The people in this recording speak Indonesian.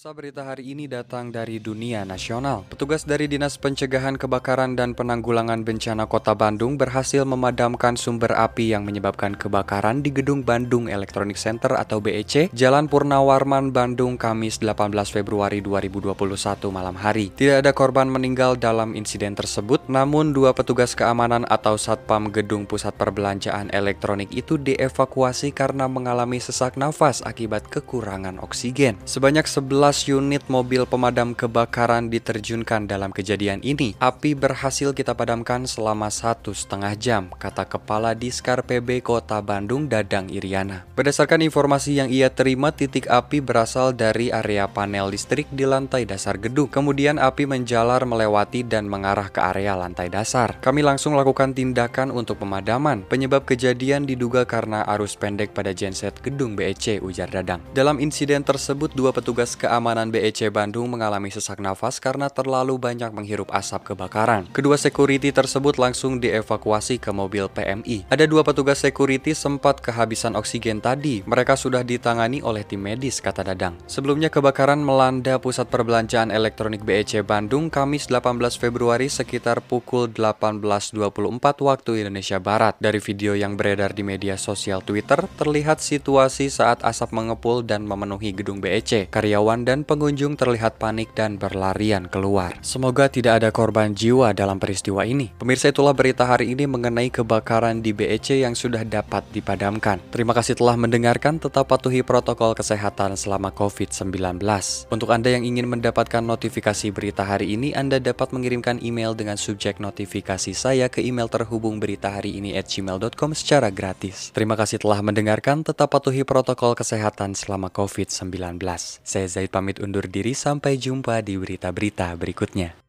Pemirsa berita hari ini datang dari dunia nasional. Petugas dari Dinas Pencegahan Kebakaran dan Penanggulangan Bencana Kota Bandung berhasil memadamkan sumber api yang menyebabkan kebakaran di Gedung Bandung Electronic Center atau BEC, Jalan Purnawarman, Bandung, Kamis 18 Februari 2021 malam hari. Tidak ada korban meninggal dalam insiden tersebut, namun dua petugas keamanan atau Satpam Gedung Pusat Perbelanjaan Elektronik itu dievakuasi karena mengalami sesak nafas akibat kekurangan oksigen. Sebanyak 11 11 unit mobil pemadam kebakaran diterjunkan dalam kejadian ini. Api berhasil kita padamkan selama satu setengah jam, kata Kepala Diskar PB Kota Bandung Dadang Iriana. Berdasarkan informasi yang ia terima, titik api berasal dari area panel listrik di lantai dasar gedung. Kemudian api menjalar melewati dan mengarah ke area lantai dasar. Kami langsung lakukan tindakan untuk pemadaman. Penyebab kejadian diduga karena arus pendek pada genset gedung BEC, ujar Dadang. Dalam insiden tersebut, dua petugas ke keamanan BEC Bandung mengalami sesak nafas karena terlalu banyak menghirup asap kebakaran. Kedua security tersebut langsung dievakuasi ke mobil PMI. Ada dua petugas security sempat kehabisan oksigen tadi. Mereka sudah ditangani oleh tim medis, kata Dadang. Sebelumnya kebakaran melanda pusat perbelanjaan elektronik BEC Bandung Kamis 18 Februari sekitar pukul 18.24 waktu Indonesia Barat. Dari video yang beredar di media sosial Twitter, terlihat situasi saat asap mengepul dan memenuhi gedung BEC. Karyawan dan pengunjung terlihat panik dan berlarian keluar. Semoga tidak ada korban jiwa dalam peristiwa ini. Pemirsa itulah berita hari ini mengenai kebakaran di BEC yang sudah dapat dipadamkan. Terima kasih telah mendengarkan, tetap patuhi protokol kesehatan selama COVID-19. Untuk Anda yang ingin mendapatkan notifikasi berita hari ini, Anda dapat mengirimkan email dengan subjek notifikasi saya ke email terhubung berita hari ini at gmail.com secara gratis. Terima kasih telah mendengarkan, tetap patuhi protokol kesehatan selama COVID-19. Saya Zaid pamit undur diri sampai jumpa di berita-berita berikutnya.